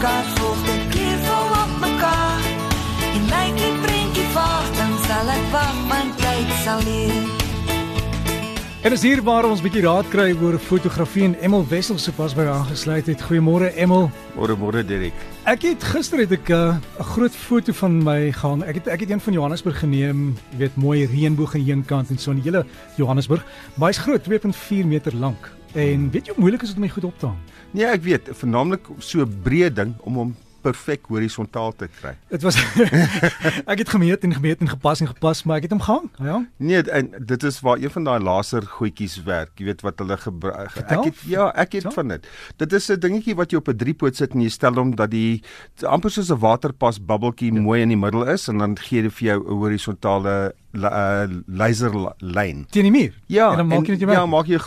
kaart volg dit kleurvol op mekaar. En lyk die prentjie vaag, dan sal ek wag, want tyd sal leer. En dis hier waar ons bietjie raad kry oor fotografie en Emel Wessel sopas by aangesluit het. Goeiemôre Emel. Môre môre Dirk. Ek het gister het ek 'n uh, groot foto van my gehang. Ek het ek het een van Johannesburg geneem, jy weet, mooi reënboog aan een kant en so in die hele Johannesburg. Maar hy's groot, 2.4 meter lank. En weet jy hoe moeilik is dit om dit goed op te hang? Nee, ek weet, vernaamlik so 'n breë ding om hom perfek horisontaal te kry. Dit was ek het gemeet en gemeet en gepas en gepas, maar ek het hom gehang, ja. Nee, en dit is waar een van daai laser goedjies werk. Jy weet wat hulle gebruik. Ek het ja, ek het So? van dit. Dit is 'n dingetjie wat jy op 'n driepoot sit en jy stel hom dat die amper soos 'n waterpas bubbeltjie ja. mooi in die middel is en dan gee dit vir jou 'n horisontale uh, laserlyn. Teen die muur. Ja, en dan maak jy net jou Ja, maak jy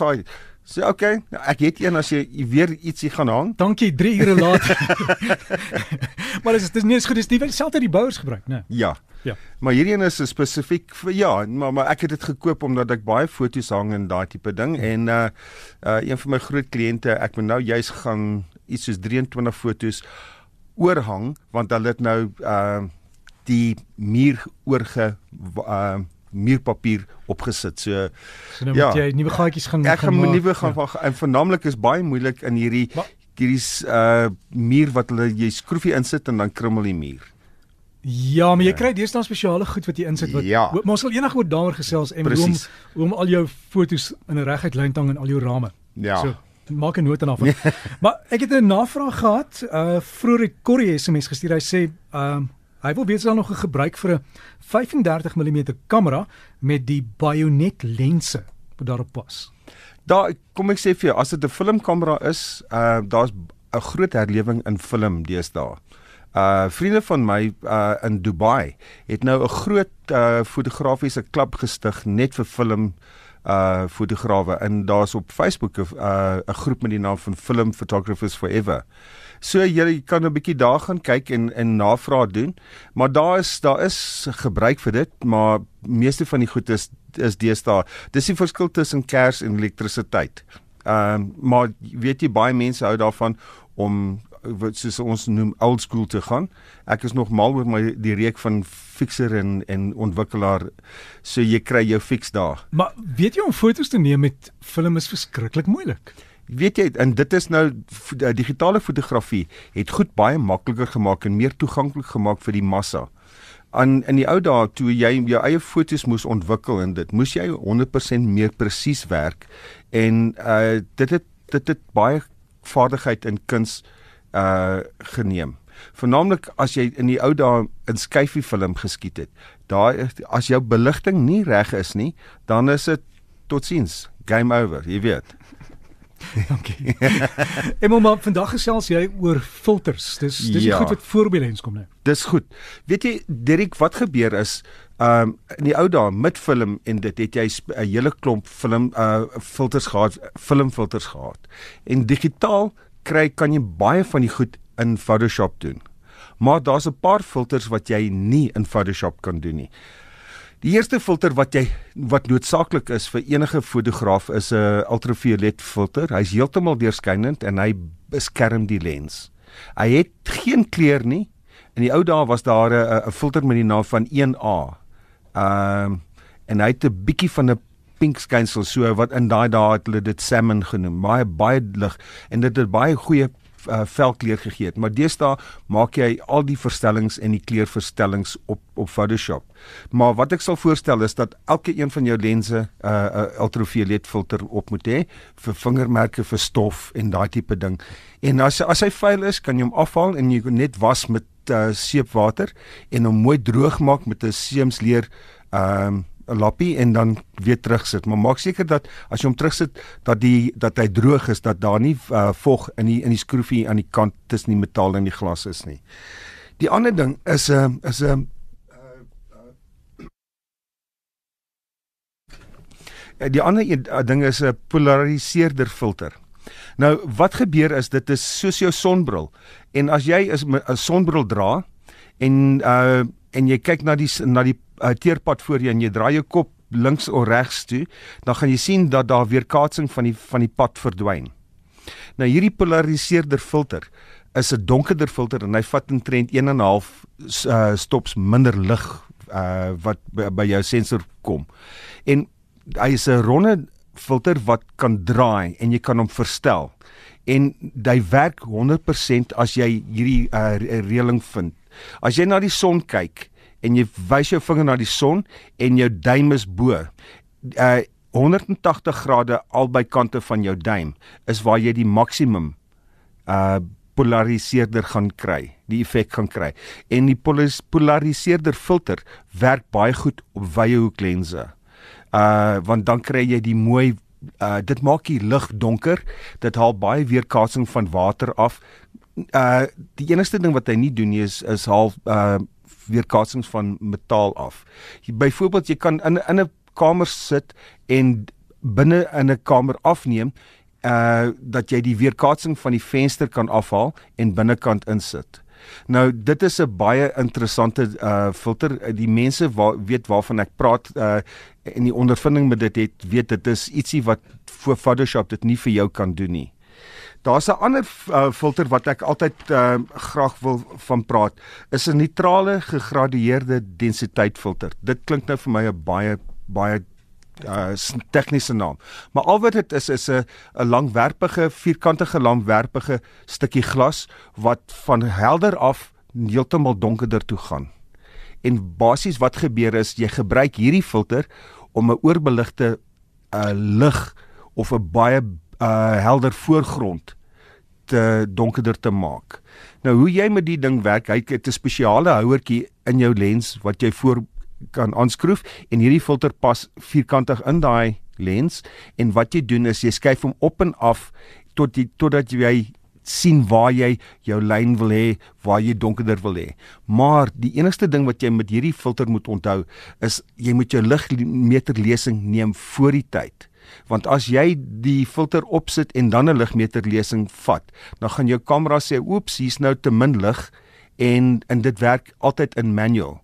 gaai. So okay, nou, ek het een as jy weer ietsie gaan hang. Dankie 3 ure later. maar dis dis nie is goed, dis nie dieselfde die bouers gebruik, né? Ja. Ja. Maar hierdie een is spesifiek vir ja, maar maar ek het dit gekoop omdat ek baie foto's hang en daai tipe ding en uh uh een van my groot kliënte, ek moet nou juis gaan iets soos 23 foto's oorhang want hulle het nou uh die muur oorge uh muurpapier opgesit. So So nou Ja. moet jy nuwe gaatjies gaan ek gaan maak. nuwe gaan Ja. ja. en vernaamlik is baie moeilik in hierdie hierdie uh muur wat hulle jy skroefie insit en dan krummel die muur. Ja, maar jy kry deesdae spesiale goed wat jy insit wat Ja. maar ons sal eendag oor daaroor gesels en hoe om hoe om al jou fotos in 'n reguit lyn te hang in al jou rame. Ja. So maak 'n noot daarvan. maar ek het 'n navraag gehad, uh vroeër het Corrie SMS gestuur. Hy sê ehm hy wil weet as daar nog 'n gebruik vir 'n 35 mm kamera met die bajonet lense wat daarop pas. Daar kom ek sê vir jou, as dit 'n filmkamera is, uh daar's 'n groot herlewing in film deesdae. Uh vriende van my uh in Dubai het nou 'n groot uh fotografiese klub gestig net vir film uh fotograwe en daar's op Facebook 'n uh 'n groep met die naam van Film Photographers Forever. So jy kan 'n bietjie daar gaan kyk en en navraag doen, maar daar is daar is gebruik vir dit, maar meeste van die goed is is deesdae. Dis die verskil tussen kers en elektrisiteit. Ehm um, maar weet jy baie mense hou daarvan om wat soos ons noem old school te gaan. Ek is nog mal oor my die reek van fixer en en ontwikkelaar. So jy kry jou fix daar. Maar weet jy om fotos te neem met film is verskriklik moeilik. Weet jy en dit is nou uh, digitale fotografie het goed baie makliker gemaak en meer toeganklik gemaak vir die massa. Aan in die ou dae toe jy jou eie fotos moes ontwikkel en dit moes jy 100% meer presies werk en uh dit het dit het baie vaardigheid in kuns uh geneem. Vernaamlik as jy in die ou dae in skyfie film geskiet het. Daai as jou beligting nie reg is nie, dan is dit totsiens, game over, jy weet. Dankie. Emma, maar vandag gesels jy oor filters. Dis dis ja. Goed wat voor by lens kom nou. Dis goed. Weet jy, Derek, wat gebeur is, um, in die ou dae met film en dit het jy 'n hele klomp film uh filters gehad, filmfilters gehad. En digitaal kry kan jy baie van die goed in Photoshop doen. Maar daar's 'n paar filters wat jy nie in Photoshop kan doen nie. Die eerste filter wat jy wat noodsaaklik is vir enige fotograaf is 'n ultraviolet filter. Hy's heeltemal deurskynend en hy beskerm die lens. Hy het geen kleur nie. In die ou dae was daar 'n filter met die naam van 1A. Ehm um, en hy het 'n bietjie van 'n pink skynsel so wat in daai dae het hulle dit salmon genoem. Baie baie lig en dit het baie goeie uh, velkleur gegee het. Maar deesdae maak jy al die verstellings en die kleurverstellings op op Photoshop. Maar wat ek sal voorstel is dat elke een van jou lense 'n uh, 'n ultraviolet filter op moet hê vir vingermerke vir stof en daai tipe ding. En as as hy vuil is, kan jy hom afhaal en jy net was met uh, seepwater en hom mooi droog maak met 'n seemsleer ehm um, 'n lappie en dan weer terugsit. Maar maak seker dat as jy hom terugsit dat die dat hy droog is, dat daar nie uh, vog in die in die skroefie aan die kant tussen die metaal en die glas is nie. Die ander ding is 'n uh, is 'n uh, uh, die ander een, ding is 'n polariseerder filter. Nou wat gebeur is dit is soos jou sonbril en as jy 'n sonbril dra en uh en jy kyk na die na die uh, teerpad voor jou en jy draai jou kop links of regs toe, dan gaan jy sien dat daar weerkaatsing van die van die pad verdwyn. Nou hierdie polariseerder filter is 'n donkerder filter en hy vat intrent 1 en 'n half uh, stops minder lig uh, wat by, by jou sensor kom. En hy is 'n ronde filter wat kan draai en jy kan hom verstel. En hy werk 100% as jy hierdie uh, reëling vind. As jy na die son kyk en jy wys jou vinger na die son en jou duim is bo. Uh 180 grade albei kante van jou duim is waar jy die maksimum uh polariseerder gaan kry, die effek gaan kry. En die polariseerder filter werk baie goed op wye hoek lense. Uh want dan kry jy die mooi uh dit maak die lig donker. Dit haal baie weerkaatsing van water af. Uh die enigste ding wat hy nie doen nie is is haal uh weerkaatsings van metaal af. Byvoorbeeld jy kan in in 'n kamer sit en binne in 'n kamer afneem uh dat jy die weerkaatsing van die venster kan afhaal en binnekant insit. Nou dit is 'n baie interessante uh filter. Die mense wat weet waarvan ek praat uh en die ondervinding met dit het weet dit is ietsie wat vir Photoshop dit nie vir jou kan doen nie. Daar's 'n ander uh, filter wat ek altyd uh, graag wil van praat. Is 'n neutrale gegradueerde densiteit filter. Dit klink nou vir my 'n baie baie uh tegniese naam. Maar al wat dit is is 'n 'n langwerpige vierkantige langwerpige stukkie glas wat van helder af heeltemal donkerder toe gaan. En basies wat gebeur is jy gebruik hierdie filter om 'n oorbeligte uh lig of 'n baie uh helder voorgrond te donkerder te maak. Nou hoe jy met die ding werk, hy het 'n spesiale houertjie in jou lens wat jy voor kan aanskroef en hierdie filter pas vierkantig in daai lens en wat jy doen is jy skuif hom op en af tot jy totdat jy sien waar jy jou lyn wil hê, waar jy donkerder wil hê. Maar die enigste ding wat jy met hierdie filter moet onthou is jy moet jou ligmeter lesing neem voor die tyd want as jy die filter opsit en dan 'n ligmeterlesing vat, dan gaan jou kamera sê oeps, hier's nou te min lig en en dit werk altyd in manual.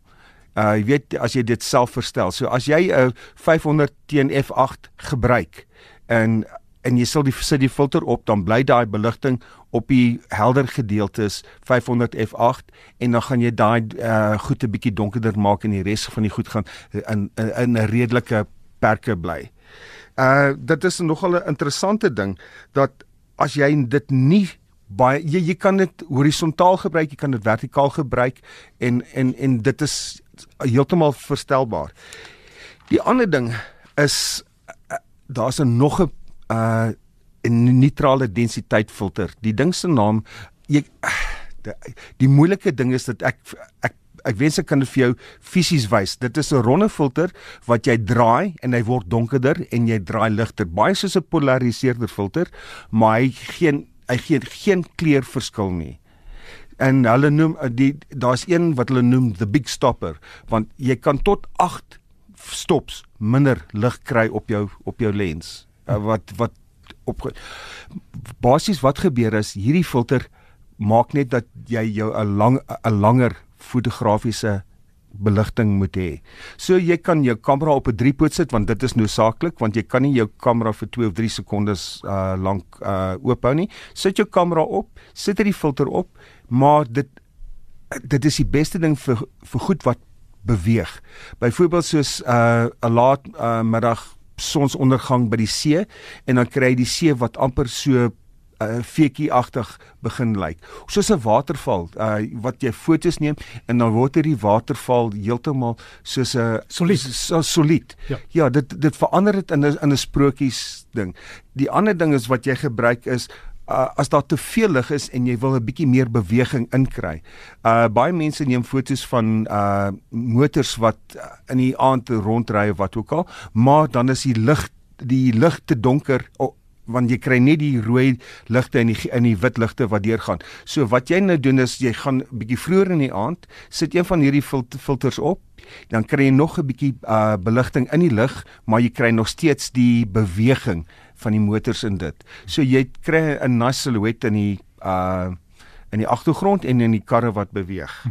Uh jy weet as jy dit self verstel. So as jy 'n uh, 500 teen f8 gebruik en en jy sal die sit die filter op dan bly daai beligting op die helder gedeeltes 500 f8 en dan gaan jy daai uh, goed 'n bietjie donkerder maak en die res van die goed gaan in in 'n redelike perke bly. Uh dit is nogal 'n interessante ding dat as jy dit nie baie jy, jy kan dit horisontaal gebruik, jy kan dit vertikaal gebruik en en en dit is heeltemal verstelbaar. Die ander ding is uh, daar's 'n nog 'n uh 'n neutrale densiteit filter. Die ding se naam jy die, die moeilike ding is dat ek ek ek wens ek kan dit vir jou fisies wys. Dit is 'n ronde filter wat jy draai en hy word donkerder en jy draai ligter. Baie soos 'n polariseerder filter, maar hy geen hy gee geen kleurverskil nie. En hulle noem die daar's een wat hulle noem the big stopper want jy kan tot 8 stops minder lig kry op jou op jou lens. Uh, wat wat op basies wat gebeur is hierdie filter maak net dat jy jou 'n lang 'n langer fotografiese beligting moet hê. So jy kan jou kamera op 'n driepoot sit want dit is noodsaaklik want jy kan nie jou kamera vir 2 of 3 sekondes uh lank uh oophou nie. Sit jou kamera op, sit dit die filter op, maar dit dit is die beste ding vir vir goed wat beweeg. Byvoorbeeld soos uh 'n laat uh middag sonsondergang by die see en dan kry jy die see wat amper so uh, feetjie-agtig begin lyk. Soos 'n waterval, uh, wat jy foto's neem en dan word hierdie waterval heeltemal soos 'n solied. So solied. Ja. ja, dit dit verander dit in 'n in 'n sprokies ding. Die ander ding is wat jy gebruik is Uh, as daar te veel lig is en jy wil 'n bietjie meer beweging inkry. Uh baie mense neem foto's van uh motors wat in die aand rondry of wat ook al, maar dan is die lig die lig te donker oh, want jy kry net die rooi ligte en die in die wit ligte wat deurgaan. So wat jy nou doen is jy gaan bietjie vroeër in die aand sit een van hierdie filters op, dan kry jy nog 'n bietjie uh beligting in die lig, maar jy kry nog steeds die beweging van die motors in dit. So jy kry 'n nice silhouet in die uh in die agtergrond en in die karre wat beweeg.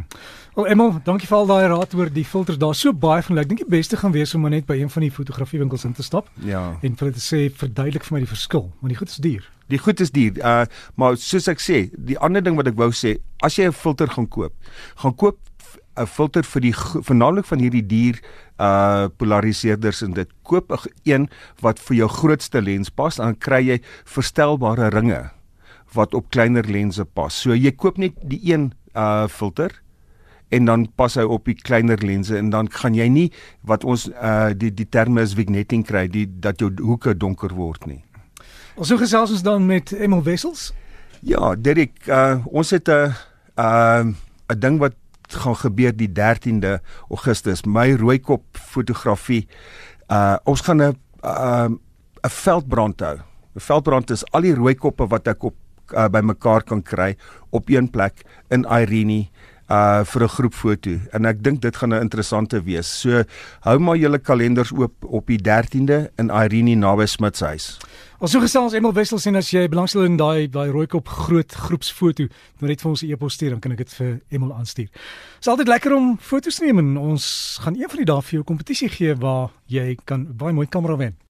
Wel Emel, dankie vir al daai raad oor die filters. Daar's so baie van hulle. Ek dink die beste gaan wees om net by een van die fotografiewinkels in te stap. Ja. En vir hulle te sê verduidelik vir my die verskil, want die goed is duur. Die goed is duur. Uh maar soos ek sê, die ander ding wat ek wou sê, as jy 'n filter gaan koop, gaan koop 'n filter vir die vernaamlik van hierdie duur uh polariseerders en dit koop 'n een wat vir jou grootste lens pas, dan kry jy verstelbare ringe wat op kleiner lense pas. So jy koop net die een uh filter en dan pas hy op die kleiner lense en dan gaan jy nie wat ons uh die die terme is vignetting kry, die dat jou hoeke donker word nie. Ons so gesels ons dan met Emil Wessels. Ja, Derek, uh ons het 'n uh 'n ding wat gaan gebeur die 13de Augustus. My rooikop fotografie. Uh ons gaan 'n 'n 'n veldbrand hou. 'n Veldbrand is al die rooikoppe wat ek op uh, bymekaar kan kry op een plek in Irene uh vir 'n groep foto en ek dink dit gaan 'n interessante wees. So hou maar julle kalenders oop op die 13de in Irene naby Smitshuis. Ons so gesels Emil Wessel sien as jy belangstel in daai daai rooikop groot groepsfoto, dan net vir ons 'n e-pos stuur dan kan ek dit vir Emil aanstuur. Dit is altyd lekker om foto's te neem en ons gaan een van die dae vir jou kompetisie gee waar jy kan baie mooi kamera wen.